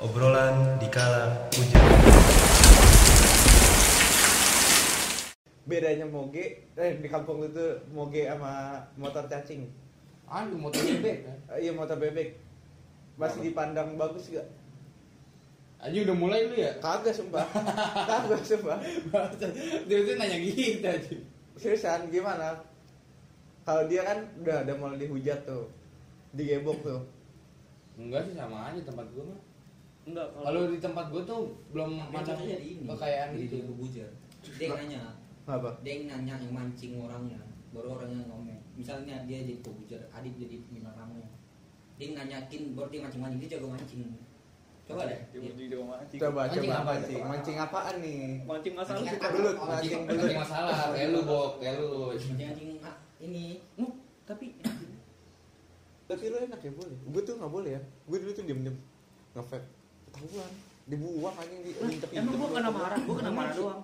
Obrolan di kala hujan. bedanya moge eh di kampung itu moge sama motor cacing Aduh motor bebek kan. Eh, iya motor bebek masih dipandang bagus gak Aja udah mulai lu ya. kagak sumpah kagak sumpah Dia tuh nanya gitu aja. seriusan gimana kalau dia kan udah ada mulai dihujat tuh digebok tuh Enggak sih sama aja tempat gua mah. Enggak, Kalau di tempat gua tuh belum ada di kekayaan di gitu. Debu Bujer dia yang nanya. Apa? Dia yang nanya yang mancing orangnya. Baru orangnya ngomong. Misalnya dia jadi pebujar adit jadi bintang tamunya dia yang nanyakin baru dia mancing mancing dia jago mancing. Coba deh. Dia Dia- mancing juga mancing. coba Mancing coba apa mancing tuh? mancing apaan nih? Mancing masalah. Mancing sih. belut mancing mancing- belut. Mancing masalah. Kayak lu bok, kayak lu. mancing ah, ini. Tapi tapi lu enak ya boleh. Gue tuh nggak boleh ya. Gue dulu tuh diem diem ngefet ketahuan dibuang aja di emang gua kena marah, gua kena marah doang.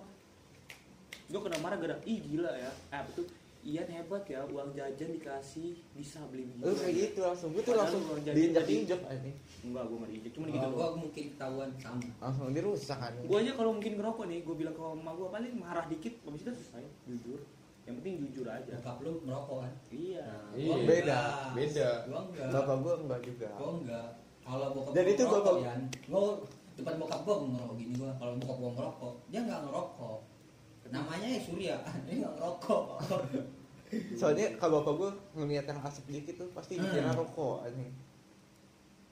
Gua kena marah gara ih gila ya. Eh apa tuh? Ian hebat ya, uang jajan dikasih bisa beli lu kayak gitu langsung gue tuh langsung lu jadi- diinjak jadi- injak aja Enggak, gua enggak diinjek, cuma kalau gitu gua doang. mungkin ketahuan sama langsung dirusak kan Gua aja kalau mungkin ngerokok nih, gua bilang ke mama gua paling marah dikit, habis itu selesai, jujur. Yang penting jujur aja. bokap lu merokok kan Iya. Nah, Iya. gua Beda, enggak. beda. gua enggak bapak gue enggak juga gua enggak kalau bokap Dan itu bapak- Yan, gua depan bokap gua ngerokok gini gua. Kalau bokap gua ngerokok dia nggak ngerokok. Namanya ya Surya dia nggak ngerokok. Soalnya kalau bapak gue ngeliat yang asap dikit tuh pasti Hmm. dikira rokok anjing.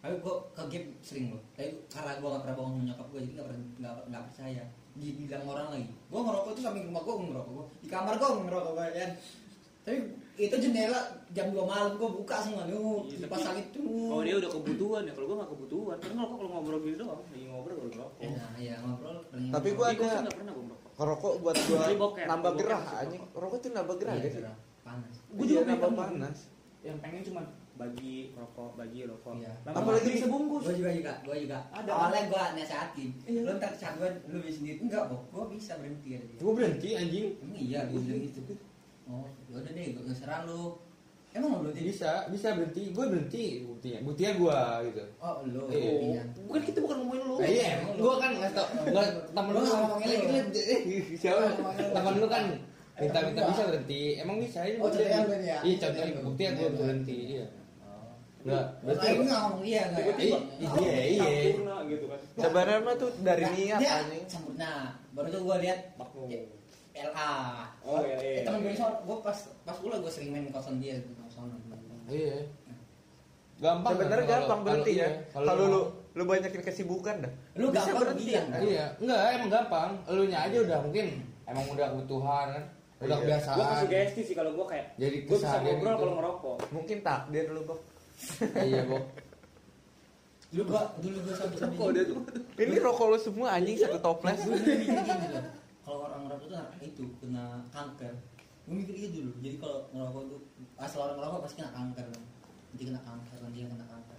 Tapi gua ke game sering loh. Tapi karena gua nggak pernah bohong nyokap gua jadi nggak pernah nggak percaya. Dibilang orang lagi gua ngerokok itu samping rumah gua ngerokok gua. Di kamar gua ngerokok gua Yan. Tapi itu jendela jam 2 malam gua buka semua Iya, kipas tapi angin tuh Kalau dia udah kebutuhan ya, kalau gua nggak kebutuhan. Karena ngerokok kalau ngobrol gitu doang, lagi ngobrol baru ngerokok. nah ya ngobrol Tapi Tapi gua ada- ngerokok. rokok buat gue nambah gerah anjing rokok. tuh nambah gerah Iya, gak gerah. panas Gua Iya, juga nambah panas Yang pengen cuma bagi rokok, bagi rokok. Iya. Lama-lama Apalagi beli sebungkus. gue juga juga gue juga Ada. awalnya gue nasehatin Iya. lu ntar kecanduan lu bisa sendiri enggak kok gue bisa berhenti Gua berhenti anjing. iya gue bilang gitu oh yaudah deh gue ngeserah lu emang lu berhenti Bisa, bisa berhenti. Gua berhenti buktinya. Buktinya gua gitu. oh lu Iya. buktinya. Bukan kita bukan ngomongin lu. Eh, iya, gua kan nggak tau, nggak temen Lu lu nggak ngomongin lu. Eh, siapa? Temen lu kan minta-minta temen bisa berhenti. Emang bisa ini Oh, contohnya ya? Iya, contohnya buktinya gua berhenti. Iya. Enggak, berarti Berarti gue nggak ngomong iya nggak ya? Iya, iya, iya. Sempurna gitu kan. sebenarnya mah tuh dari Nah, niat anjing sempurna baru tuh gue lihat Makmum. LA Oh, iya, iya. Eh, temen gue gue pas pas pulang gue sering main kosan dia di kosan Iya. Gampang. sebenarnya kan kalau- gampang berhenti ya iya, kalau lu lu banyakin kesibukan dah Lu bisa gampang berhenti bilang, kan? Iya, enggak, emang gampang. Elunya aja udah mungkin emang udah kebutuhan kan. Udah Iya. kebiasaan. Gua kasih sugesti sih kalau gua kayak Jadi gua bisa ngobrol gitu. kalau ngerokok. mungkin takdir lu kok iya, Bok. dulu gue dulu gue sampai Oh, tuh. ini rokok lu semua anjing satu toples Gue. Kalau orang ngerokok tuh itu kena kanker. Gue mikir gitu dulu. Jadi kalau ngerokok tuh asal orang ngerokok pasti kena kanker. Nanti kena kanker, nanti yang kena kanker.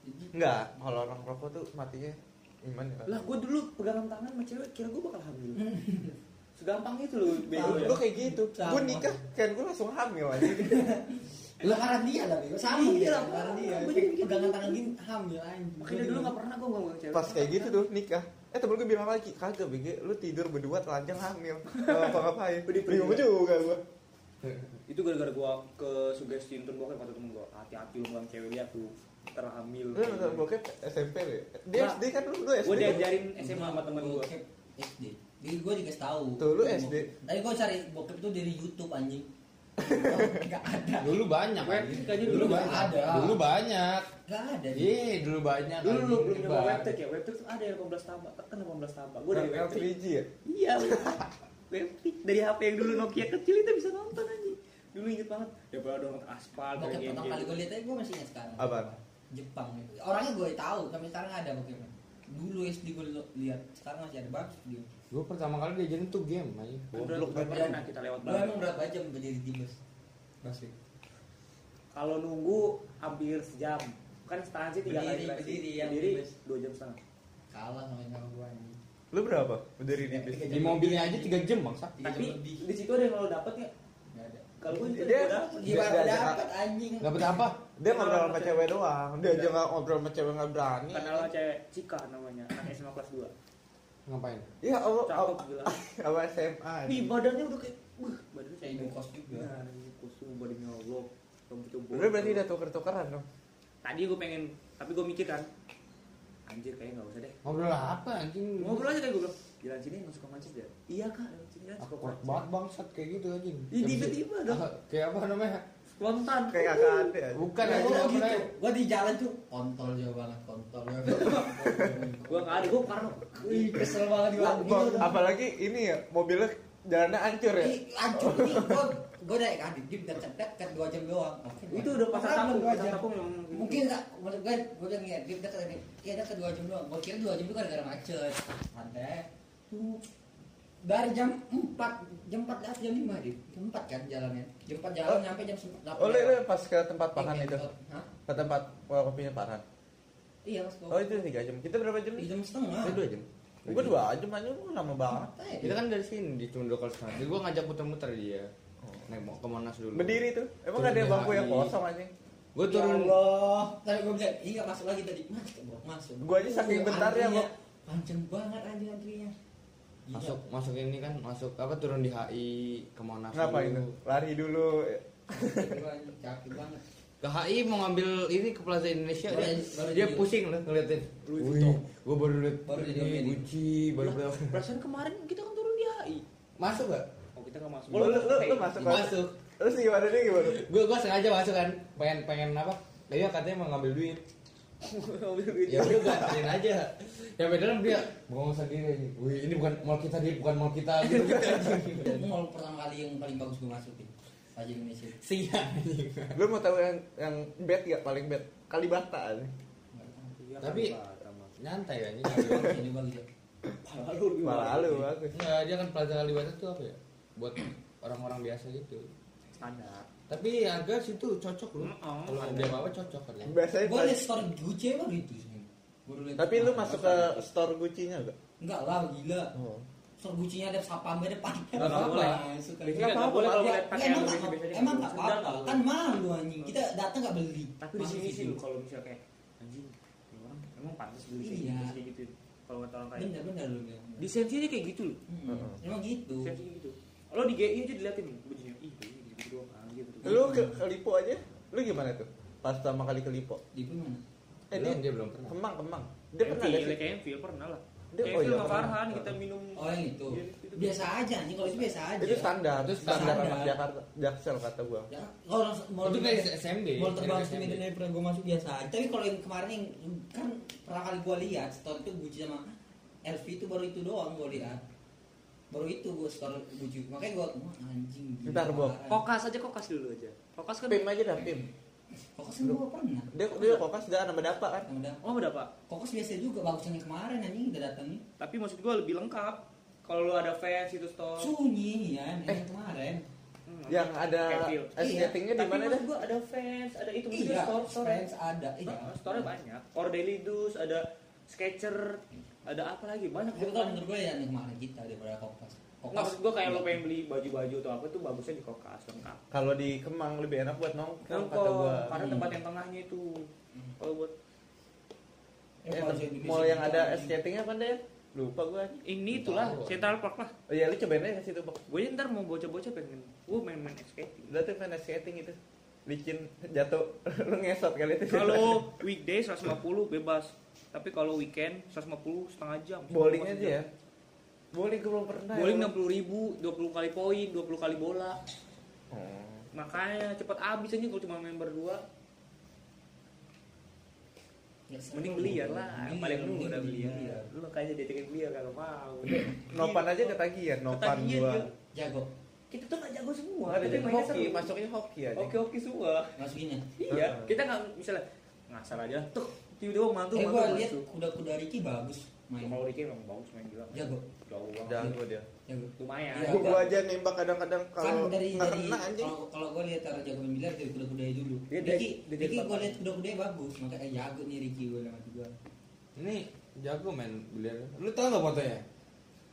Jadi enggak kalau orang rokok tuh matinya iman ya Lah gua dulu pegangan tangan sama cewek kira gua bakal hamil. Segampang itu loh bego ya. lu kayak gitu gue nikah kan gue langsung hamil anjing Lah karena dia lah, Bego. sama Iya, dia lah, karena dia. juga gitu. Pegangan tangan gini hamil anjing. Makanya dulu gak pernah gua ngomong cewek. pas kayak gitu tuh nikah eh temen gue bilang lagi kagak bege lu tidur berdua telanjang hamil Gak apa ngapain bingung juga gue Itu gara-gara gua ke sugesti nonton bokep kata temen gua, hati-hati lu ngomong cewek lihat tuh terhamil. lu nonton bokep SMP lu ya dia SD kan lu lu SD Gua kan? diajarin SMA sama temen gua. Bokep SD. Jadi gue dikasih tahu. Tuh, lu SD. Tadi gue cari bokep itu dari YouTube anjing. Gak ada. Dulu banyak. Web anjing. kayaknya dulu dulu banyak. ada. Dulu banyak. Gak ada. Iya, dulu banyak. Dulu lu anjing. belum nyoba webtek ya, webtek tuh ada yang 18 tambah, kan 18 tambah. Gua dari webtek. 3G ya Iya, webtek dari HP yang dulu Nokia kecil itu bisa nonton anjing. Dulu inget banget. Ya pada download aspal kayak pertama kali gue lihat aja gue masih ingat sekarang. Apaan? Jepang itu. Orangnya gue tahu, tapi sekarang ada bokepnya. Dulu SD gue lihat, sekarang masih ada bagus dia. Gue pertama kali diajarin tuh game aja. Goblok udah banget. pernah kita lewat Gue emang banget. berapa jam berdiri di bus? Busway. Kalau nunggu hampir sejam. Kan setengah sih tiga kali berdiri yang berdiri di bus. dua jam setengah. Kalah sama yang sama gue ini. lu berapa berdiri di bis Tiga Di mobilnya aja 3 jam bangsa. Tiga jam Tapi lebih. di situ ada yang lo dapet ya? Kalau gue juga Dia-. Gimana dapat anjing? Dapat apa? Dia ngobrol sama cewek doang. Dia aja nggak ngobrol sama cewek nggak berani. Kenal sama cewek Cika namanya, anak SMA kelas 2 Ngapain? Ya Allah, Cakep Allah, gila. sama SMA. Ih, badannya udah kayak, wah, badannya Kayak ibu kos juga. Nah, ibu kos tuh badannya Allah. Rambutnya Lu berarti bodoh. udah tuker-tukeran dong. Tadi gue pengen, tapi gue mikir kan, anjir kayaknya nggak usah deh. Ngobrol apa anjing? Ngobrol aja kayak gue bilang, jalan sini masuk ke Manchester. Iya kak, jalan sini ya, Aku suka kuat banget bangsat kayak gitu anjing. Tiba-tiba dong. Kayak apa namanya? Spontan. Kayak kakak ada. Bukan Kan aja gua gitu. Gua di jalan tuh kontol jauh banget, kontol banget. Gue nggak ada, gue parno. Wih, kesel banget di Lah, waktu Bang, itu. apalagi ini ya mobilnya jalannya hancur ya. Ih, Hancur nih, gua gua udah adik dia dekat dekat dua jam doang. Itu udah pasar dua pasar yang Mungkin enggak, menurut gue, gue udah ngeliat dia dekat ini, iya dekat dua jam doang. Gue kira dua jam itu gara-gara macet, santai. Tuh, dari jam 4, jam 4 lah, jam 5 deh. Jam 4 kan jalannya. Jam 4 jalan Oh. nyampe jam 8. Oh, lu, lu pas ke tempat Farhan itu. Hah? Ke tempat kopinya Farhan. Iya, mas. Oh, itu tiga jam. Kita berapa jam? Di jam setengah. Itu dua jam. Gua dua jam aja lu lama banget. Eh, Kita kan dari sini di setengah. Jadi gua ngajak muter-muter dia. Naik mau ke Monas dulu. Berdiri tuh. Emang Turun gak ada di bangku yang kosong aja. Gua Ya turun Allah. Tadi gue bilang, iya masuk lagi tadi. Masuk, Bro, masuk. Gua aja saking bentarnya, antrinya Bro. Panjang banget aja antrinya. Gila. masuk masuk ini kan masuk apa turun di HI ke Monas Ngapain dulu. tuh? Lari dulu. Capek banget. ke HI mau ngambil ini ke Plaza Indonesia Baru dia, baru dia jadi- pusing loh ngeliatin Wih, gua baru lihat Baru jadi. Gucci baru lihat Perasaan kemarin kita kan turun di HI. masuk gak Oh kita nggak masuk. Lu, lu, lu, lu masuk kan? masuk Terus gimana dia gimana? gua gua sengaja masuk kan pengen pengen apa dia katanya mau ngambil duit ya udah anterin aja ya dalam dia bengong sendiri aja wih ini bukan mal kita dia bukan mal kita gitu Itu mall pertama kali yang paling bagus gue masukin. Raja Indonesia. siang Lu mau tahu yang yang bad gak paling bad? Kalibata aja. Tapi- nyantai kan ini ini bagus ya. Lalu Malah lu bagus. Enggak, dia kan Plaza Kalibata tuh apa ya buat orang-orang biasa gitu standar. Tapi harga situ cocok loh Mm-mm. kalau dia apa cocok kan Biasanya Gue liat story Gucci baru itu. sih. Tapi lu masuk ke store Gucci-nya enggak? Enggak lah, gila. Oh. Store Gucci-nya ada sapam depan. Nggak boleh. Masuk kan. Biasanya nggak boleh kalau Ya, lihat ya, pakaian emang boleh. apa-apa kan malu anjing kita datang nggak beli Tapi di sini sih situ. lu kalau misalnya kayak anjing orang emang pantas beli kayak Iya. gitu, gitu. Kalau kata orang kayak bener bener lu di sensi aja kayak gitu loh. Emang gitu Sensi gitu. Kalau di GI aja diliatin bajunya. Ih, bajunya gitu doang anjir. Lu ke, ke Lipo aja? Lu gimana tuh? Pas pertama kali ke Lipo? di mana Eh belum dia dia belum pernah Kemang, Kemang. Dia pernah Enfield, gak sih? kayak Enfield pernah lah. Dia- oh iya. Farhan kita minum oh yang itu Iya, itu biasa aja anjing kalau itu biasa aja Itu standar, Itu standar standar. anak Jakarta, Jaksel kata gua. ya kalau langsung mau itu kayak SMB mau terbang dari sendiri dari pernah gue masuk biasa aja tapi kalau yang kemarin yang kan pernah kali gue lihat store itu Gucci sama LV itu baru itu doang gue lihat baru itu gue store Gucci makanya gue wah anjing gila, Ntar, Bob. Kokas aja kokas dulu aja. Kokas kan Pim aja dah, Pim. kokos kan gue pernah Dia dia kokas dah nama dapa kan. Udah Oh udah pak. kokos biasa juga bagusnya yang kemarin anjing udah datang nih Tapi maksud gua lebih lengkap. Kalau lu ada fans itu store. sunyi ya yang kemarin Hmm, Yang ada es Iya. skatingnya di mana maksud dah? gua ada fans, ada itu iya store store. friends ada iya Nah, store banyak. Cordelius, ada Sketcher, ada apa lagi? Banyak. tapi kalau menurut gue ya yang kemarin kita daripada Nggak, maksud gua kayak lo pengen beli baju-baju atau apa tuh bagusnya di Kokas lengkap. Kalau di Kemang lebih enak buat nongkrong kata gua. karena Hmm. tempat yang tengahnya itu. Kalau buat Eh, Eh, mall yang ada skatingnya apa deh? Lupa gua. ini itulah. Central Park lah. Oh iya, lu cobain aja situ, Bok. Gue ntar mau bocah-bocah pengen, gue main-main skating. Udah tuh es skating itu. Licin jatuh lu ngesot kali itu. Kalau weekday 150 bebas, tapi kalau weekend 150 setengah jam. bowling aja ya. Bowling belum pernah. Bowling ya. 60 ribu, 20 kali poin, 20 kali bola. Oh. Makanya cepet habis aja kalau cuma main berdua. Ya. Mending biliar lah, Biliar, paling lu mending udah biliar. biliar. Lu kayaknya diajakin biliar kagak mau. Nopan aja ketagihan, nopan gua. jago Kita tuh gak jago semua. Ada tapi jadi mainnya hoki, seru. masuknya hoki aja. Oke-oke semua. masukinnya Iya, kita nggak misalnya ngasal aja. Tuh, tiba-tiba mantu eh mantu gue lihat kuda-kuda Ricky bagus main Kalau Ricky memang bagus main gila. jago Jauh banget. Jago dia. jago Lumayan. Iya. Gua, gua aja nembak kadang-kadang kan kalau dari nggak dari anjing. kalau kalau gue lihat cara jago main biliar dari kuda-kuda dulu Ricky dari- dari Ricky gue papan. lihat kuda-kuda bagus makanya eh, jago nih Ricky gue bilang juga ini jago main biliar lu tau nggak fotonya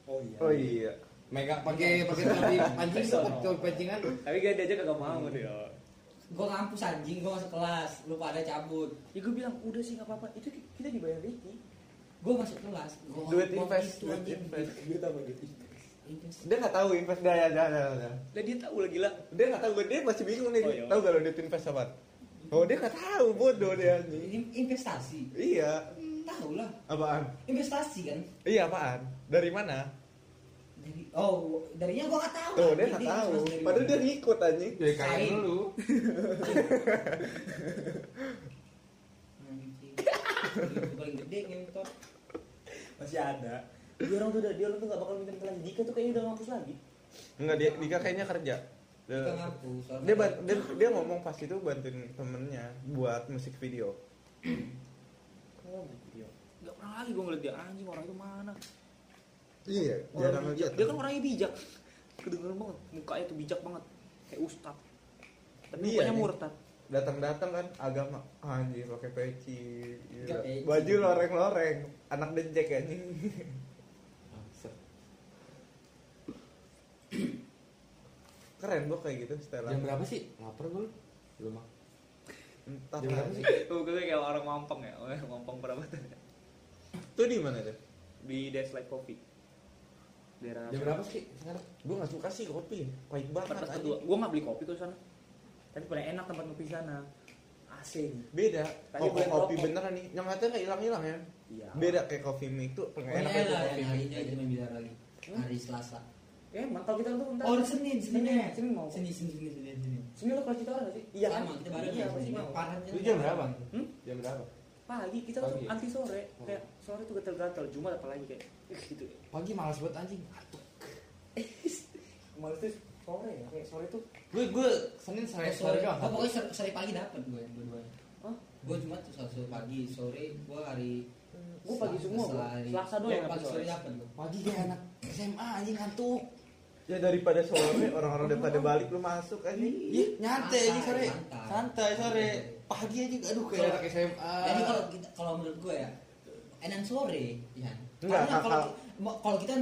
Oh iya. Oh iya. megang pakai pakai topi pancing Sono. topi pancingan Tapi gak diajak kagak mau dia. Gue ngampus anjing gue masuk kelas lu pada cabut Ya gue bilang udah sih nggak apa-apa. Itu kita dibayar Ricky. gue masuk kelas gua Duit invest, duit invest. Duit apa gitu? Invest. Dia nggak tahu invest gaya ada ada. ada. Lah dia tahu lah gila. Dia nggak tahu dia masih bingung nih. Oh, iya. Tahu gak lo dia invest apa? Oh dia nggak tahu bodoh dia investasi Iya. tahu lah Apaan? investasi kan Iya apaan? Dari mana? Dari oh darinya gue nggak tahu Tuh dia nggak tahu. Padahal dia ngikut anjing. jadi kayak Saing. dulu paling gede ngentot Masih ada. Dia orang tuh udah dia orang tuh gak bakal minta minta lagi. Dika tuh kayaknya udah ngampus lagi. Enggak dia Dika kayaknya kerja. Dia, ngapus soalnya dia, ban- dia, dia ngomong pas itu bantuin temennya buat musik video. Oh video. Gak pernah lagi gue ngeliat dia anjing orang itu mana. Iya, Orang bijak. Dia kan orangnya bijak. Kedengeran banget. Mukanya tuh bijak banget. Kayak ustad. Tapi Iya, mukanya nih. murtad. datang-datang kan agama anjir pakai peci peci. baju loreng-loreng anak dejek anjing keren gua kayak gitu setelan jam berapa sih lapar gue belum ah entah Jam berapa lagi. sih? Tuh gue kayak orang mampang ya. Oh, mampang perabatan. itu di mana tuh Di Deslight Coffee. Daerah jam berapa sih sekarang gua nggak suka sih kopi pahit banget 14 anjing kedua. Gue gak beli kopi ke sana. Tapi paling enak tempat ngopi sana. AC nih. beda Tadi oh, beli kopi rokok. beneran nih yang katanya nggak hilang-hilang ya Iya. beda kayak coffee mix tuh Oh, enak itu coffee yang hari ini bilar lagi Hmm? hari Selasa Eh, mantap kita tuh bentar. oh Senin Senin Senin, Senin mau. Senin Senin Senin Senin Senin lo kelas kita gak sih? Iya kan? sama kita bareng Iya, ya, pasti mau. Parahnya itu jam berapa Hmm? jam berapa Pagi kita tuh Pagi ya? anti sore. Oh. Kayak sore tuh gatel-gatel. Jumat apalagi kayak ih, gitu. pagi malas buat anjing Malas tuh sore ya. Kayak sore tuh gue gue senin sore sore doang oh, pokoknya sore, sore pagi dapat gue dua-duanya Hah? gue cuma tuh sore, sore pagi sore gue hari Gue pagi semua hari- Selasa doang pagi dapat sore dapat gue pagi kayak anak SMA anjing ngantuk ya daripada sore orang-orang udah pada balik lu masuk anjing Iya, nyantai aja sore. Santai. Santai sore. Pagi aja aduh kayak anak SMA. jadi kalau kita kalau menurut gue ya enak sore ya Enggak, karena kalau kalau- kita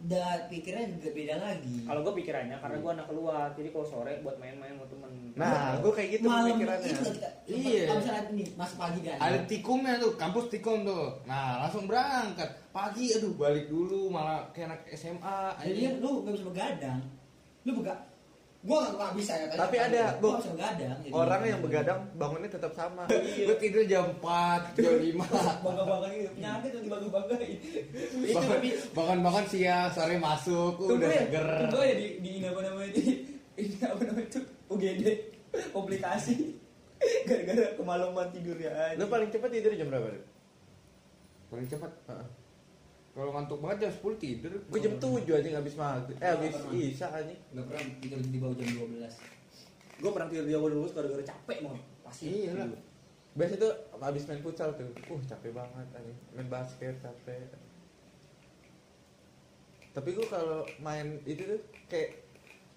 udah pikirnya juga beda lagi Kalau gue pikirannya karena gue anak keluar, jadi kalau sore buat main-main sama temen. nah gua kayak gitu malam pemikirannya itu kita Iya. kalau misalnya nih masuk pagi kan ada tikumnya tuh, kampus tikum tuh. Nah, langsung berangkat. Pagi aduh balik dulu malah kayak anak SMA. jadi lu gak bisa begadang lu bega gua gak, bisa ya tadi Tapi ada, gua begadang jadi- orang yang begadang bangunnya tetap sama Gue tidur jam 4, jam 5. bangga bangga gitu, penyakit yang dibangga banggain. Bangun, bangun bangun siang, sore masuk, udah ya, seger. tunggu ya di di ini apa namanya di ini apa namanya itu UGD komplikasi gara-gara kemalaman tidur ya. lu paling cepat tidur jam berapa lu? Paling cepat. Kalau ngantuk banget jam 10 tidur. Gue jam 7 aja habis maghrib. Eh habis isya aja. gak pernah tidur di bawah jam 12 Gue pernah tidur di awal dulu gara-gara capek banget. Pasti. Iya lah. Biasa tuh habis main futsal tuh. Uh, capek banget anjing. Main basket capek. Tapi gue kalau main itu tuh kayak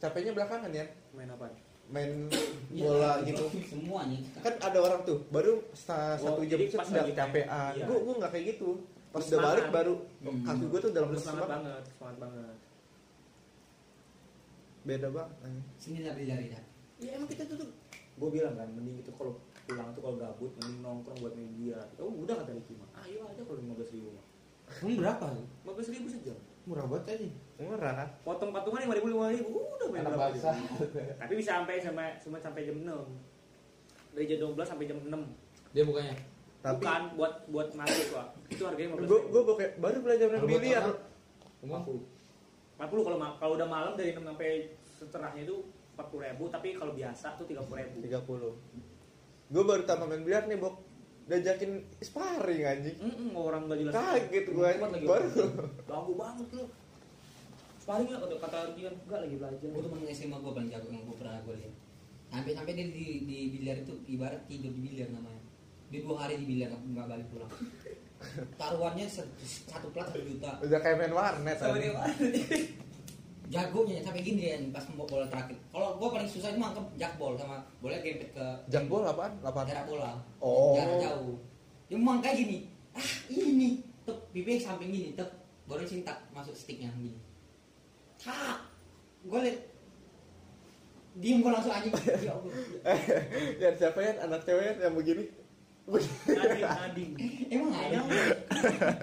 capeknya belakangan ya. Main apa? Main Iya, bola gitu. semuanya Kan ada orang tuh baru setengah Oh, satu jam jadi set pas udah lagi kecapean. main, iya. Gue gue nggak kayak gitu. Pas udah balik baru Hmm. kaki gue tuh dalam Terus semangat banget, semangat banget. Beda banget. sini lah dari dah Ya emang kita tuh, tuh gue bilang kan mending itu kalau pulang tuh kalau gabut mending nongkrong buat main dia. Oh udah kata Ricky mah. Ayo aja kalau lima belas ribu mah. Kamu berapa? Lima belas ribu sejam. Murah banget aja. Murah. Potong patungan lima ribu lima ribu udah main berapa. Tapi bisa sampai sampai cuma sampai jam enam. Dari jam 12 sampai jam 6 Dia bukannya. Tapi Bukan buat buat mahasiswa. Itu harganya 15 gue gue baru belajar main biliar. Umum. 40 kalau kalau udah malam dari 6 sampai setelahnya itu 40 ribu tapi kalau biasa tuh 30 ribu. 30 Gue baru tambah main biliar nih, Bok. Diajakin sparring anjing. Mm orang gak jelas. Kaget gua, Kuat lagi. Baru. Ganggu banget lu. Sparring gak kata, kata kan Enggak lagi belajar. Gue temen SMA gue paling jago yang gue pernah gue lihat. Sampai sampai dia di, di biliar itu ibarat tidur di biliar namanya dia dua hari di biliar nggak balik pulang. Taruhannya satu plat satu juta. Udah kayak main warnet Sama anjing. dia jagonya sampai gini ya pas membawa bola terakhir. Kalau gue paling susah itu mangkep jakbol sama boleh gempet ke Jambol apaan? Lapan jarak bola. Oh. jarak jauh. Dia memang kayak gini. Ah ini. Tep pipi samping gini tep. Baru cinta masuk sticknya gini. Tak gue liat. Diem gue langsung anjing. Ya Allah. Ya siapa ya? Anak cewek yang begini nading nading emang ada?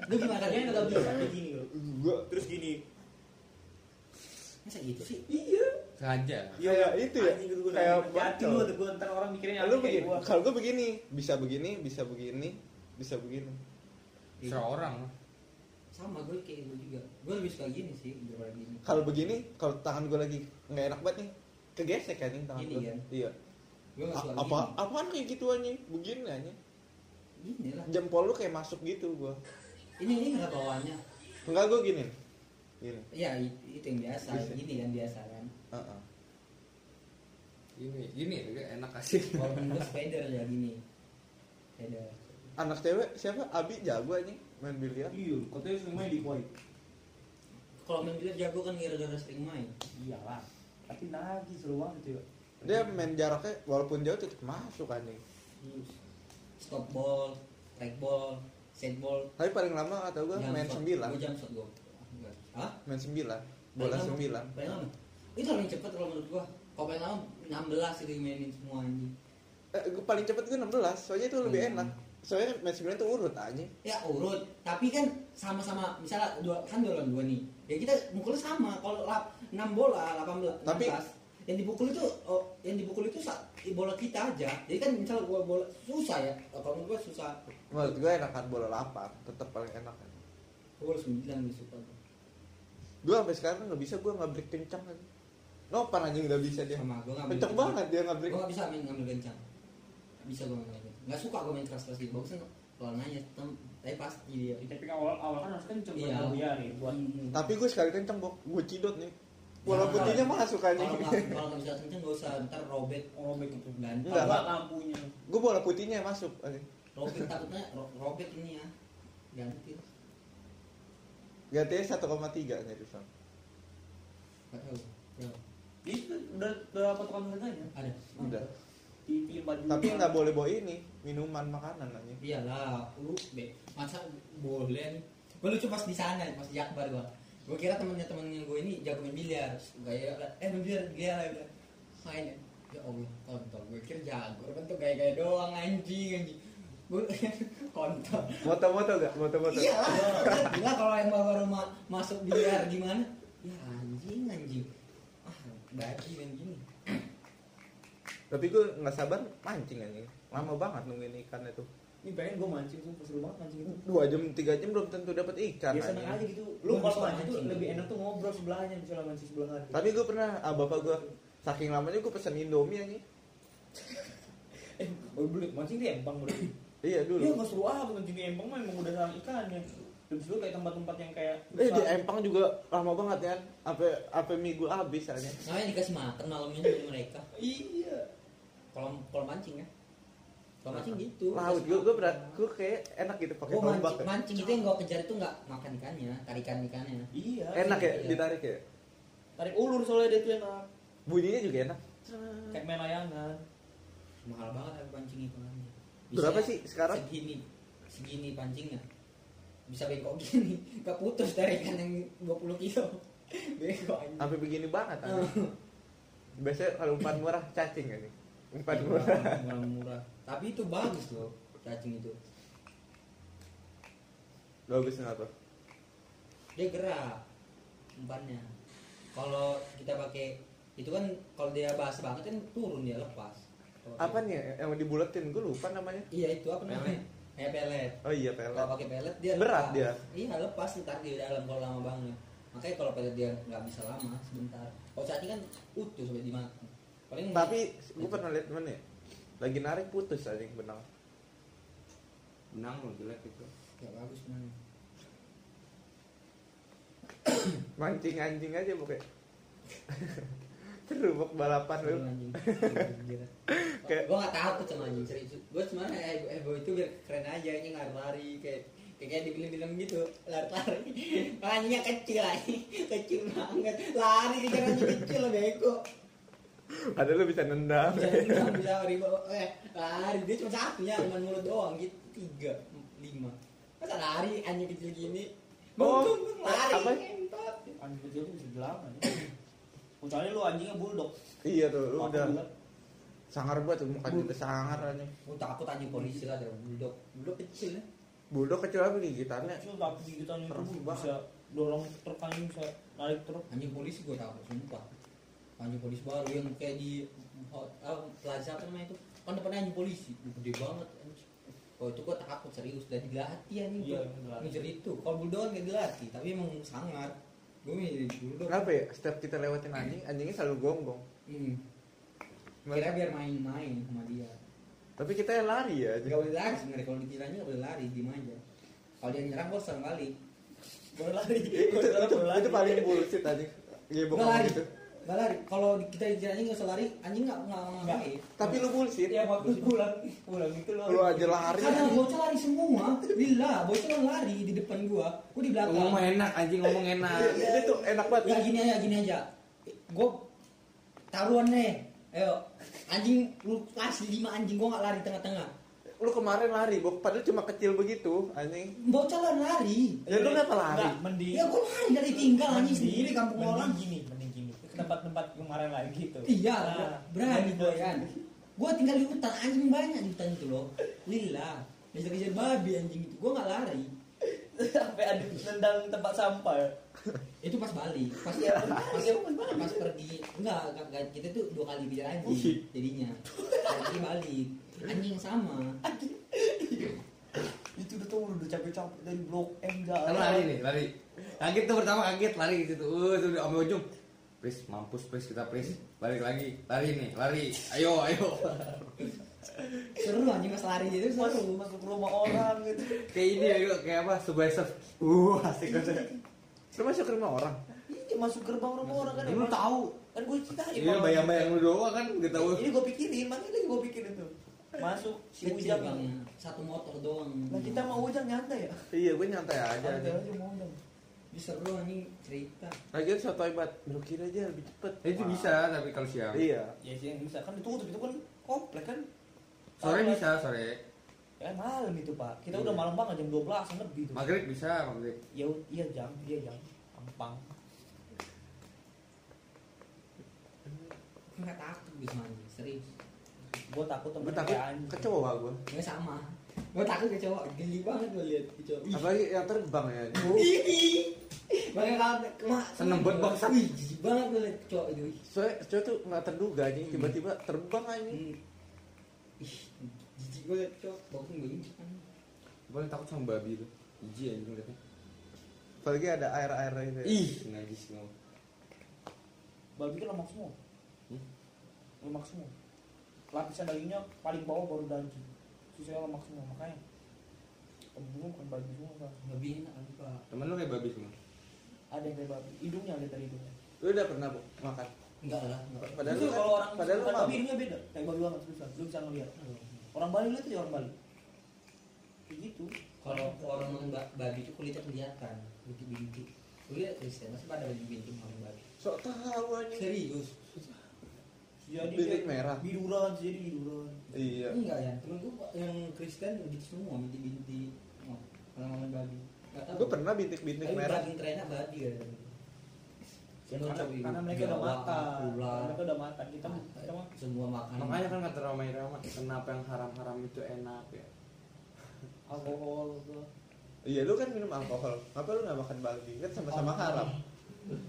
Lu gimana? Dia nggak bisa kayak gini loh. Gua. Terus gini. Masa gitu sih? Iya. Sengaja. Itu ya. Anjing, gitu, gua kayak hati lu tuh gua ntar orang mikirnya lu begini. kalau gua begini bisa begini bisa begini bisa begini. Seorang. Sama gue kayak gue juga. Gue lebih suka gini sih daripada gini kalau begini kalau tangan gua lagi nggak enak banget nih kegesek kan nih tangan Gini kan? iya. Gue gak suka A- apa apaan kayak gitu anjing? Begini anjing gini gini lah jempol lu kayak masuk gitu gua. Ini ini nggak bawahnya enggak gua gini. Gini. Ya i- itu yang biasa Bisa. gini kan biasa kan. Heeh. ini gini juga enak kasih walaupun gue spider ya gini. Spider. Anak cewek siapa? Abi jago anjing main biliar. Iya katanya sering main di koi kalau main biliar jago kan gara-gara sering main. Iyalah tapi nagih seru banget ya dia main jaraknya walaupun jauh tetap masuk anjing stop ball track ball set ball tapi paling lama atau gua main sembilan gue jam shot gue Hah? main sembilan bola Paling lama? sembilan Paling lama? Itu paling cepet kalau menurut gua. Kalau paling lama 16 itu mainin semua anjing. eh, gua paling cepet gua 16 soalnya itu lebih Hmm. enak soalnya main sembilan tuh urut anjing Ya urut, tapi kan sama-sama misalnya dua kan dua lawan dua nih. Ya kita mukulnya sama. Kalau 6 bola, 18, Tapi- 16 yang dipukul itu oh, yang dipukul itu bola kita aja. Jadi kan misalnya gua bola susah ya. Kalau menurut gua susah. menurut gua enakan bola 8 tetap paling enak Gua bola 9 lebih suka gua. gua sampai sekarang nggak bisa gua nggak break kencang kan Nopan anjing udah bisa dia Sama gua ngambil kenceng banget dia nggak break Gua gak bisa main ngambil kencang. Gak bisa gua ngambil kencang. Gak suka gua main keras-keras gitu. Bagusnya pelan aja, tem- tapi pasti dia. tapi kan awal awal kan harus kenceng Iya. buat nih buat tapi gua sekali kenceng bok gua cidot nih Ya, walaupun dia masuk anjing Kalau nggak kalau nggak bisa kenceng gak usah ntar robek robek gitu ganti. Enggak, lampunya gua bola putihnya masuk Robek takutnya ro- robek ini ya ganti. gantinya 1,3 nya di sana Gak tahu. Ya, itu udah dapat tukang harganya ada. udah tapi nggak boleh bawa ini minuman makanan anjing Iyalah, lu be masa boleh. Gue lucu pas di sana, pas di Akbar gua. Gue kira temennya temennya gue ini jago main biliar. Gaya eh main biliar dia lah. Main ya. Ya Allah, kontol. Gue kira jago, kan tuh gaya-gaya doang anjing anjing. Gue kontol. moto-moto gak moto-moto Iya lah, gila kalau yang baru ma- masuk biliar gimana? Ya anjing anjing. Ah, bagi main gini. tapi gua nggak sabar mancing anjing lama banget nungguin ikan itu ini pengen gue mancing sumpah seru banget mancing itu. Dua jam tiga jam belum tentu dapat ikan ya seneng aja gitu. Lu kalau mancing tuh lebih enak tuh ngobrol sebelahnya misalnya mancing sebelah hari tapi gue pernah ah, bapak gue saking lamanya gue pesen indomie anjing. Eh baru beli mancing di empang berarti iya Iya dulu. Nggak seru amat mancing di empang mah emang udah sarang ikannya lebih seru kayak tempat-tempat yang kayak eh di empang juga lama banget ya sampai sampai minggu habis aja Namanya dikasih makan malamnya dari mereka. iya. Kalau kalau mancing ya. Kalau mancing gitu. laut gue gue berat gue kayak enak gitu pakai tombak mancing, ya. mancing itu yang gue kejar itu nggak makan ikannya, tarikan ikannya. iya enak ya Iya. ditarik ya tarik ulur soalnya dia tuh enak bunyinya juga enak kayak main layangan Mahal banget harga pancing ikannya. Berapa sih sekarang? Segini, segini pancingnya. Bisa bengkok gini, gak putus tarikan yang 20 kilo. Bengkok anjing. sampai begini banget anjing. biasanya kalau umpan murah cacing anjing umpan Murah, murah murah, murah. Tapi itu bagus loh, cacing itu. bagus kenapa Dia gerak umpannya. Kalau kita pakai itu kan kalau dia basah banget kan turun dia lepas. Apa nih yang dibulatin gue lupa namanya Iya itu apa namanya? Kayak pelet. oh iya pelet Kalau pakai pelet dia Berat lepas. dia. Iya lepas ntar di dalam kalau lama banget. Makanya kalau pelet dia nggak bisa lama sebentar. Kalau cacing kan utuh sampai dimakan. Paling tapi gue pernah lihat mana ya lagi narik putus anjing benang. Benang lo jelek itu. Nggak bagus mana. mancing anjing aja pokoknya. Seru bok balapan lu. Kayak- gue nggak takut sama anjing serius. Gue sebenarnya ego, ego itu biar keren aja ini lari-lari kayak kayak di film-film gitu. Lari-lari. Anjingnya kecil aja kecil banget. Lari kejar anjing kecil bego ada lu bisa nendang bisa bisa bisa riba eh lari dia cuma satunya cuma mulut doang gitu tiga lima masa lari anjing kecil gini Oh, Bengkung, lari apa? anjing kecil tuh bisa dilawan kecuali lu anjingnya bulldog Iya tuh, lu udah bulat. sangar banget tuh muka juga sangar aja. Gue takut anjing polisi lah dari bulldog. Bulldog kecil ya. Bulldog kecil apa gigitannya? kecil tapi gigitannya itu bisa dorong truk anjing bisa narik truk Anjing polisi gue takut sumpah. Anjing polisi baru yang kayak di hot- ah, plaza apa namanya itu kan depannya anjing polisi gede banget anjing. Oh itu gue takut serius dan dilatih anjing Iya. Ngejar itu. Kalau bulldog nggak dilatih tapi emang sangar. Gue milih bulldog. Kenapa ya? Setiap kita lewatin anjing, anjingnya selalu gonggong. Hmm. Kira biar main-main sama dia. Tapi kita yang lari ya. Gak boleh lari sebenarnya kalau dikiranya gak boleh lari, diem aja. Kalau dia nyerang gue serang balik. boleh lari itu, itu, itu paling bullshit anjing. Gak lari. gitu. Gak lari. Kalau kita dikiranya gak usah lari, anjing gak nggak. Tapi lu bullshit. ya waktu pulang pulang itu lo Lu aja lari. Ada bocah lari semua. Lila, bocah kan lari di depan gua. Gua di belakang. Ngomong enak anjing ngomong enak. Ini tuh enak banget. Ya gini aja, gini aja. Gua taruhan nih. Ayo, anjing lu kasih lima anjing gua nggak lari tengah-tengah. Lu kemarin lari, Bok. Padahal cuma kecil begitu, anjing. Bocah lari. Ya lu kenapa lari? Nggak, mending Ya gua lari dari tinggal anjing sendiri kampung mending orang. gini mending gini ke tempat-tempat kemarin lagi gitu Iya, Nah, berani gue kan. Gue tinggal di hutan, anjing banyak di hutan itu loh. Lila, kejar-kejar babi anjing itu. Gue nggak lari. sampai ada nendang tempat sampah ya Itu pas balik, pas Iya, pas, iya, pas balik. pas pergi. Enggak, enggak, enggak, kita tuh dua kali kejar anjing jadinya. Lagi balik. Anjing sama. itu udah tuh udah capek-capek dari blok M jalan Kan lari nih, lari. Kaget tuh pertama kaget lari di situ. Uh, tuh udah sampai ujung. Please, mampus please kita please. Balik lagi, lari nih, lari. Ayo, ayo. Seru anjing mas lari gitu masuk seru. masuk rumah orang gitu Kayak ini yuk, kayak apa? Subversive. Uh, asik banget. Lu masuk ke rumah orang. ini masuk gerbang rumah orang kan Lu emang. tahu? kan gue ceritain Iya, kalau- bayang-bayang lu doang kan gak tahu. ini gue pikirin makanya lagi gue pikirin tuh masuk si Kecil ujang bang, satu motor doang. nah kita mau ujang nyantai ya Iya, gue nyantai aja. Santai anjing. aja mau ujang Bisa seru anjing cerita. Lagian soto hebat, belok kiri aja lebih cepet. Eh, Itu bisa tapi kalau siang. Iya. ya sih yang bisa kan ditutup itu kan komplek kan Sore bisa, sore. ya malam itu pak kita Iya. udah malam banget jam 12 lebih tuh Maghrib bisa, maghrib. ya iya jam iya jam gampang Enggak takut bisa anjing, serius. gue takut temen Gue takut kecoa gue. Nggak sama. Gue takut ke cowok, geli banget gue lihat ke cowok. Ih, Apalagi yang terbang ya. Ih, Makanya kalau kemak Seneng banget, Bang. Wih, jijik banget gue liat cowok itu. Soalnya kecoa tuh nggak terduga anjing, tiba-tiba terbang anjing. Hmm. Ih, jijik gue liat cowok. Bagus gue kan. Paling takut sama babi tuh. Iji anjing liatnya. Apalagi ada air-air itu. ya. Ih, najis ngomong. babi kan lemak semua Hmm? lemak semua lapisan dagingnya paling bawah baru daging sisanya lemak semua makanya pembunuh bukan babi semua Pak. Lebih enak pak. Temen lu kayak babi semua. ada yang kayak babi hidungnya lihat dari hidungnya Lu udah pernah Bu, makan? Enggak lah. enggak. Padahal Itu lu kan- kalau orang padahal lu babi hidungnya beda kayak babi banget susah lu bisa ngeliat orang Bali lihat aja orang Bali kayak gitu Kalau orang babi itu kulitnya kelihatan, bintik-bintik. Gue liat Kristen masih pada bintik orang babi. Sok tahu anjing. Serius? Jadi Bintik dia merah. biduran jadi biduran Iya. Enggak ya, temen gue yang Kristen gitu semua bintik-bintik. Oh, orang babi. Enggak tahu. Gue pernah bintik-bintik Tapi merah. daging terenak babi. Ya, karena, karena mereka udah makan ular, mereka udah makan kita kita mah semua makanan. Makanya kan kata Ramai Rama, kenapa yang haram-haram itu enak ya? alkohol tuh Iya, lu kan minum alkohol. Apa lu nggak makan babi? Kan sama-sama haram.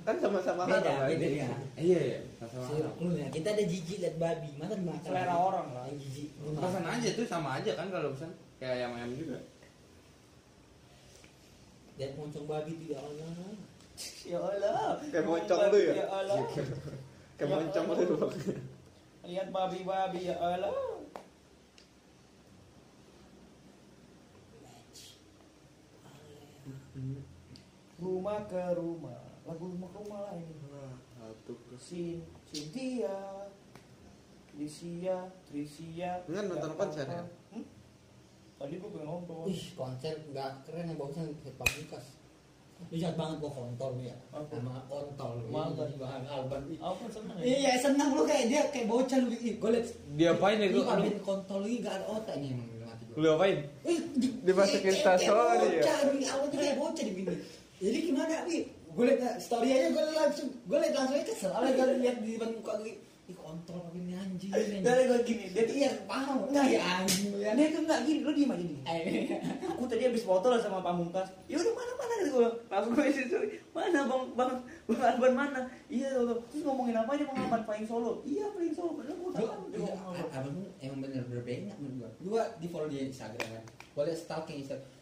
Kan sama-sama beda, haram. beda ya. Iya, iya. Sama haram. Lu ya, kita ada jijik liat babi, masa dimakan? selera orang lah Yang jijik. Pesan makan. aja tuh sama aja kan kalau pesan kayak ayam-ayam juga. Lihat moncong babi tidak Allah. ya Allah Kayak moncong lu ya? ya Allah Kayak Ya moncong Allah. lu. lihat babi-babi ya Allah rumah ke rumah lagu rumah ke rumah lah ini Satu ke Sin Cynthia Lisia Trisia Enggak, nonton konser ya? Hmm? tadi gue pengen nonton Ih, konser nggak keren yang bagusnya pamungkas. Lu jahat banget gua kontol ya. Apa? Sama kontol. Ih, Bang Alban. Kan seneng ya Iya, senang lu kayak dia kayak bocah lu. Ih, Gua liat Dia apain ya Ini gua? paling kontol lu gak ada otaknya emang hati gua. Lu apain? Eh, di- Dimasukin story ya? bocah, awal tuh kayak bocah di bini. Jadi gimana, Wi? Gue liat story aja gue langsung. Gue liat langsung aja kesel. Awalnya gue liat di depan muka gue ih kontol apa ini anjing. Anjing dari gue gini dia tuh iya paham Nggak, iya. anjing lu ya. Dia tuh nggak gini lu diem aja nih Eh, aku tadi habis foto lah sama pamungkas. Ya udah mana mana gitu gue langsung gue story. Mana bang? Bang bang Alban mana? Iya tuh terus ngomongin apa aja bang Alban paling solo. Iya paling solo padahal gue nggak Gua, tahu. Dia iya, abang tuh emang bener-bener banyak menurut gua. Gua di follow di Instagram kan. Liat stalking Instagram.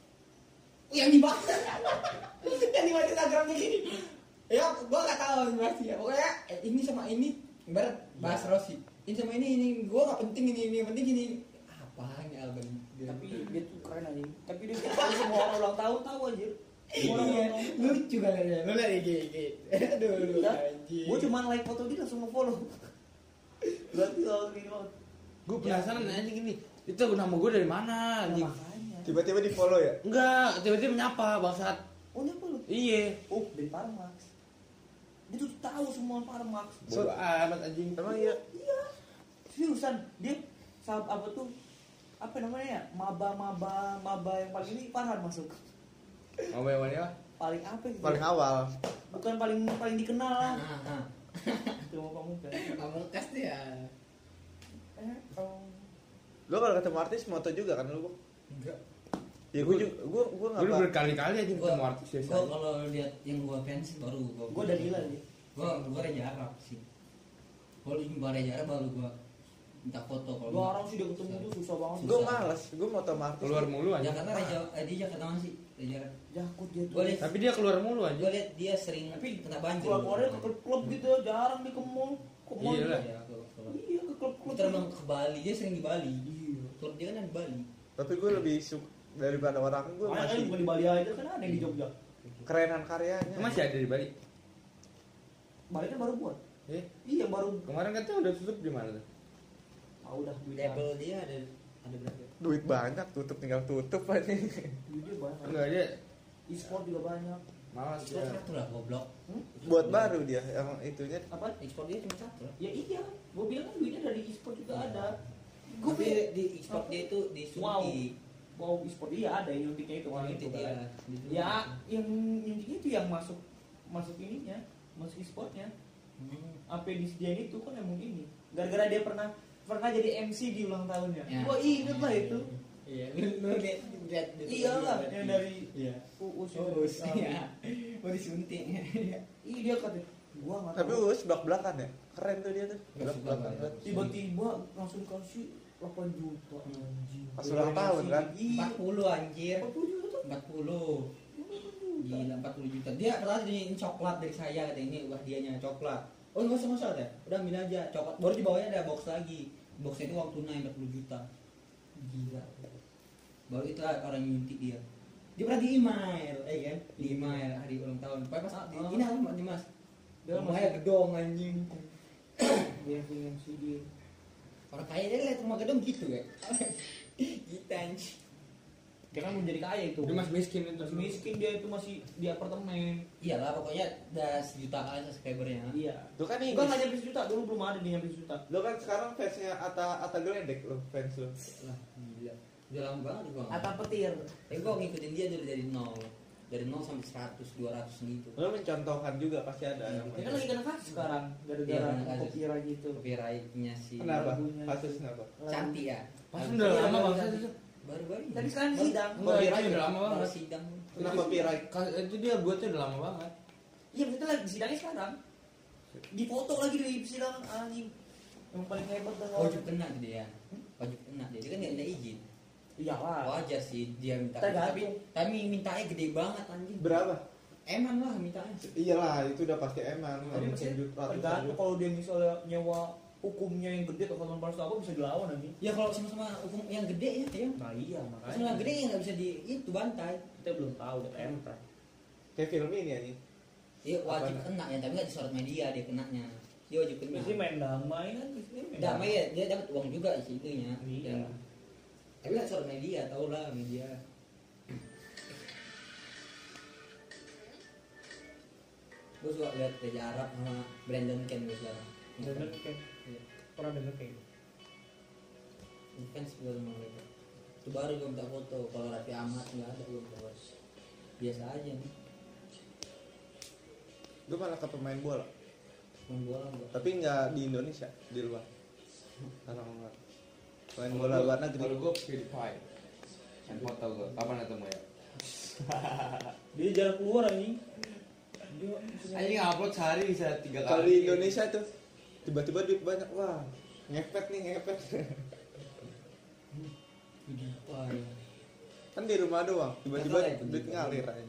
Oh, yang dibahas. yang dibahas Instagramnya gini. Ya, gua gak tahu pasti ya. Pokoknya eh, ini sama ini ibarat bahas Rossi. Ini sama ini ini gua gak penting ini ini yang penting ini apaan ya Alban. tapi dia tuh keren aja tapi dia semua orang ulang tahun tahu aja Iya, lucu banget ya. Lu liat IG IG. Aduh, lu Iya. anjing. gue cuma like foto dia langsung nge-follow berarti gini banget Gue penasaran anjing ini. Itu nama gue dari mana anjing? Tiba-tiba di follow ya. Enggak, tiba-tiba menyapa bangsat. oh nyapa lu Iya. oh dari Parmax dia tuh tahu semua Parmax Bodo amat anjing. Emang iya. iya seriusan dia saat apa tuh apa namanya ya maba maba maba yang paling ini Farhan masuk Mau yang mana? paling apa gitu Paling awal. bukan paling paling dikenal lah Ah, ah. cuma pamungkas Pamungkas tuh ya. eh oh. Lo kalau ketemu artis moto juga kan lu? Enggak. Ya gue juga gue gue Gue nggak udah apa. berkali-kali aja ketemu artis biasa. Gua kalau lihat yang gua fans baru gua. gue dari Lila nih Gua gua Reza Arab sih. Kalau jumpa Reza Arab baru gua minta foto kalau. Gua orang sih dia ketemu tuh susah banget Gue males. Gue sama artis. Keluar mulu aja. Jakarta Reza eh, dia Jakarta mana sih? Arab. jakut dia tuh Tapi dia keluar mulu aja. gua lihat dia sering tapi kena banjir. keluar keluarnya ke klub-klub gitu jarang di ke mall ke mall Iya lah. Ya, ke- ke- iya ke klub-klub Kita emang ke Bali, dia sering di Bali. iya Klub dia kan di Bali. Tapi gue lebih suka daripada orang gue kan masih bukan di Bali aja kan ada yang di Jogja kerenan karyanya. Masih ada di Bali. Bali kan baru buat Eh, iya baru kemarin katanya udah tutup di mana tuh? ah udah duit Label dia ada ada berapa? Duit banyak tutup tinggal tutup aja. duitnya banyak Enggak dia e-sport juga banyak malas Ekspor dia. satu lah goblok. hmm? Buat baru dia yang itunya. apa Ekspor dia cuma satu lah. ya iya gue bilang kan duitnya dari e-sport juga Iya. ada gue Tapi di ekspor dia itu disuntik. wow e-sport iya ada yang nyuntiknya itu orang itu dia. kan ya yang nyuntiknya itu yang masuk masuk ininya masuk e-sportnya Hmm. apa yang disediain itu kan emang ini gara-gara dia pernah pernah jadi MC di ulang tahunnya Ya. gua inget lah itu Iya, lu lihat lihat iya lah yang dari Iya. uus Oh, iya. Mau disuntik. iya dia kata gua Tapi tahu gue belak belakan ya. Keren tuh dia tuh. Nggak Belak suka belakan. banget. tiba-tiba langsung kasih 8 juta anjing Pas ulang tahun, kan? iya 40 anjir. 40 juta 40. Gila 40 juta. Dia pertama ini coklat dari saya kata ini hadiahnya coklat. Oh nggak usah usah deh. Udah ambil aja coklat. Baru di bawahnya ada box lagi. Boxnya itu uang tunai 40 juta. Gila. Baru itu orang nyuntik dia. Dia pernah di email, eh kan? Di email hari ulang tahun. Pas pas di, Ah. ini di mas. Dia Rumahnya gedong anjing. dia MC dia Orang kaya dia lihat rumah gedong gitu ya. Gitu anjing. dia kan menjadi kaya itu Dia masih miskin itu. masih miskin dia itu masih di apartemen Iyalah pokoknya udah sejuta kali subscribernya. iya Lu kan ini. Bukan nggak nyampe sejuta, dulu belum ada dia nyampe sejuta Lu kan sekarang fansnya Ata Ata Geledek lu fans lu. Lah, gila. Udah lama banget gua. Atau petir Tapi gua ngikutin dia dari dari nol. Dari nol sampai 100, 200 gitu. Lu mencontohkan juga pasti ada yang Dia kan lagi kena kasus sekarang Gara-gara kasus. copyright gitu Copyrightnya si Kenapa? Kasus kenapa? Cantik ya. Pas udah lama banget iya. itu. Baru-baru. ini. Tapi sekarang Baru- sidang Copyright. udah lama baru banget. sidang. Kenapa copyright? Itu dia buatnya udah lama banget. Iya maksudnya lagi sidangnya sekarang Di foto lagi di persidangan anjing Yang paling hebat dah Wajib kena tuh dia. Wajib kena dia. Dia kan nggak minta izin. Iyalah Wajar sih dia minta. Tapi tapi mintanya gede banget anjing. Berapa? Eman lah mintanya. Iyalah, itu udah pasti emang. Tapi mungkin tergantung kalau dia misalnya nyewa hukumnya yang gede atau kalau palsu apa bisa dilawan anjing Ya kalau sama-sama hukum yang gede ya, ya. Nah iya Sama yang gede ya nggak bisa di itu bantai. Kita belum tahu udah MPR Kayak film ini ya nih. Dia wajib Apaan? kena ya, tapi nggak disorot media dia kenanya. Dia wajib kena. Biasanya main damai kan main Damai ya, dia dapat uang juga sih itunya. Iya. Yang- Tapi sorot media, tau lah media. Gue suka lihat Reza Arab sama Brandon Ken gue sekarang. Denger kan Iya. Pernah denger kayak gitu Fans gue sama mereka. Itu baru gue minta foto. Kalau Raffi Ahmad nggak ada gue minta foto. Biasa aja nih. gue malah ke pemain bola Main bola enggak. tapi nggak di Indonesia di luar orang luar main bola luar negeri Kalau gue PewDiePie. Handphone tau gue. Kapan ketemu ya? Dia jarang keluar anjing. Anjing upload sehari bisa tiga kali. kalau di Indonesia tuh tiba-tiba duit banyak wah ngepet nih ngepet kan di rumah doang tiba-tiba Udah ya, duit ngalir aja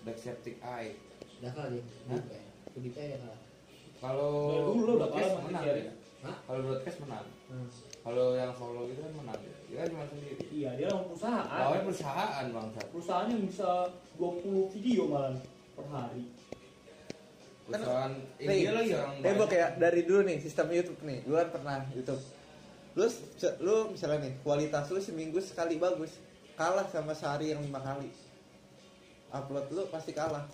Udah. Septic Eye. Udah. Hah? PewDiePie. PewDiePie udah kalah. Kalau dulu udah kalah sama menang Thierry. ya. Hah? Kalau broadcast menang. Hmm. Kalau yang solo itu kan menang. Dia kan cuma sendiri. Iya, dia orang perusahaan. Lawannya perusahaan bangsat. Perusahaan yang bisa 20 video malah per hari. Perusahaan Nih, India lagi orang tembok ya dari dulu nih sistem YouTube nih gue kan pernah YouTube lu lu misalnya nih kualitas lu seminggu sekali bagus kalah sama sehari yang lima kali upload lu pasti kalah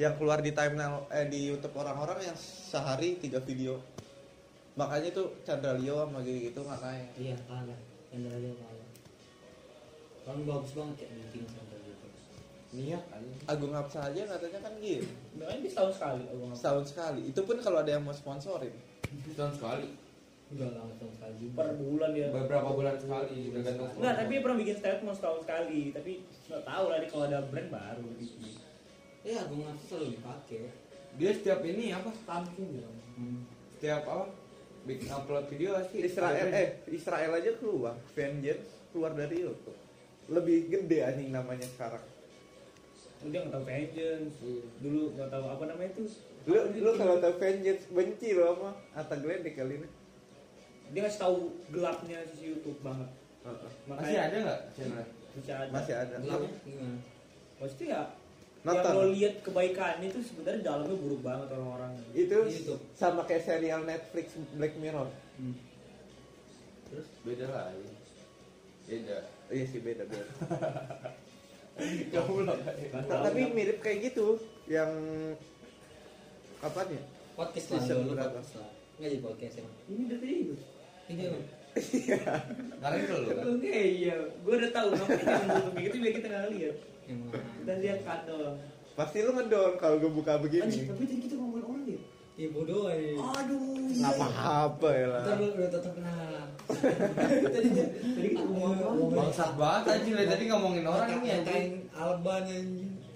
yang keluar di timeline eh di YouTube orang-orang yang sehari tiga video makanya tuh Chandra Leo sama gitu gitu nggak naik Iya kalah. Yang dari dia kalah. Kan bagus banget ya bikin sampai gitu. niat anjing. Agung Hapsa aja katanya kan gitu Nah, ini setahun sekali. aku nggak- setahun sekali itu pun kalau ada yang mau sponsorin Setahun sekali. Udah lama tahun sekali juga. Per bulan dia. Beberapa bulan sekali tergantung. Enggak, tapi dia pernah bikin statement setahun sekali. Tapi nggak tahu lah kalau ada brand baru gitu. Iya, gue ngerti selalu dipakai. dia setiap ini apa? Samping gitu. Hmm. Setiap apa? Bikin upload video pasti Israel eh Israel aja keluar Vengeance keluar dari YouTube lebih gede anjing namanya sekarang Dia nggak tahu vengeance. Iya. Dulu nggak tahu apa namanya itu. lu lu kalau tahu Vengeance benci lo sama Atta Gledek kali ini Dia ngasih tahu gelapnya sisi YouTube banget. Masih ada nggak channel? Masih ada. masih ada? Pasti ya. Nonton. Yang lo lihat kebaikannya itu sebenarnya dalamnya buruk banget orang-orang. itu Di sama kayak serial Netflix Black Mirror Hmm. Terus beda lah. iya. Beda. iya sih beda beda Kamu Nah, tapi mirip kayak gitu yang apa ya Podcast lah, Season dulu berapa? podcast lah. Nggak jadi podcast emang. Ini udah tadi itu. Ini emang. Sekarang itu loh kan. Oke iya, gue udah tahu ngapain yang nutup begitu biar kita nggak lihat. Emang. Kita lihat kan doang. pasti lu ngedon kalau gue buka begini tapi tadi kita ngomongin orang dia. Iya bodoh aja. Aduh. nggak apa-apa ya lah Ntar lu udah tetap kenal. Tadi Tadi kita ngomong apa? Bangsat banget anjing dari tadi ngomongin orang ini anjing. Alban anjing.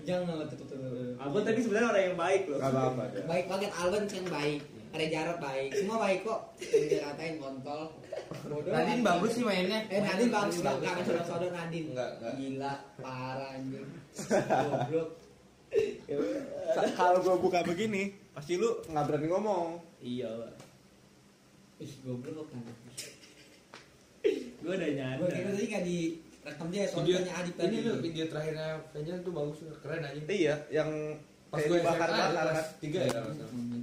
Jangan lah tutup tutup. Abang tadi sebenarnya orang yang baik loh. nggak apa-apa ya. Baik banget Alban kan baik. Ada jarak baik. Semua baik kok. Yang dikatain kontol. Bodoh. Nadine bagus sih mainnya. Eh Nadine bagus Nadine banget. Gak ada saudara Nadine. Enggak, enggak. Gila, parah anjing. Goblok. Sa- kalau gue buka begini pasti lu nggak berani ngomong Iya lah. Ih, goblok kan. Gue udah Gue nyadar. kira tadi gak di rekam dia Video soalnya Adip tadi. ini video terakhirnya Vengeance tuh bagus keren anjing. iya yang Pas gue bakar kan tiga ya. kalau nggak salah. Hmm.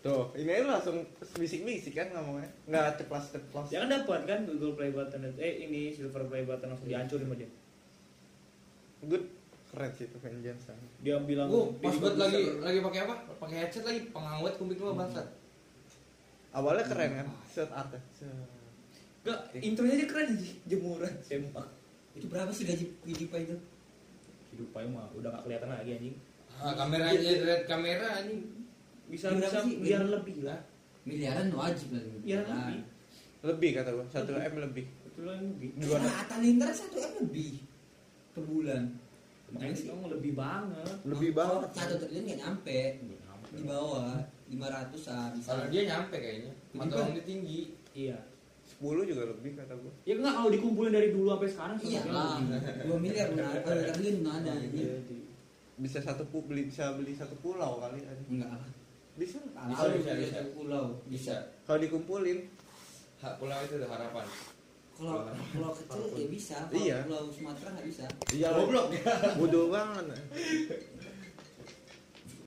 Tuh ini lu langsung bisik-bisik kan ngomongnya nggak ceplas ceplos Jangan dapat kan Google Play Button eh ini Silver Play Button langsung dihancurin sama dia. good keren sih itu Vengeance kan. Dia bilang Gue pas buat lagi lagi pakai apa? Pakai headset lagi pengawet kuping lo bangsat. awalnya keren kan set artnya Gak, intronya aja keren sih, jemuran sempak. Itu berapa sih gaji PewDiePie itu? Hidup aja mah udah gak kelihatan lagi anjing. Ah, kameranya red kamera anjing. Bisa bisa sih? biar lebih lah. Miliaran wajib lah. Biar lebih. lebih kata gua satu m lebih Betul lah lebih. dua Nah, Atta Lintar satu M lebih per bulan. Makanya sih kamu lebih banget. lebih banget Satu triliun nggak nyampe di bawah lima ratusan. Kalau dia nyampe kayaknya. Mata uang dia tinggi. Iya. 10 juga lebih kata gua Ya enggak kalau dikumpulin dari dulu sampai sekarang Iya lah, dua miliar benar. Kalau triliun nggak ada ini. bisa satu beli bisa beli satu pulau kali aja Enggak lah. Bisa Bisa, Kalau bisa, bisa, bisa. pulau Bisa. kalau dikumpulin Hak pulau itu harapan. Kalau pulau kecil ya bisa. Kalau Iya. pulau Sumatera nggak bisa. iya Goblok bodoh banget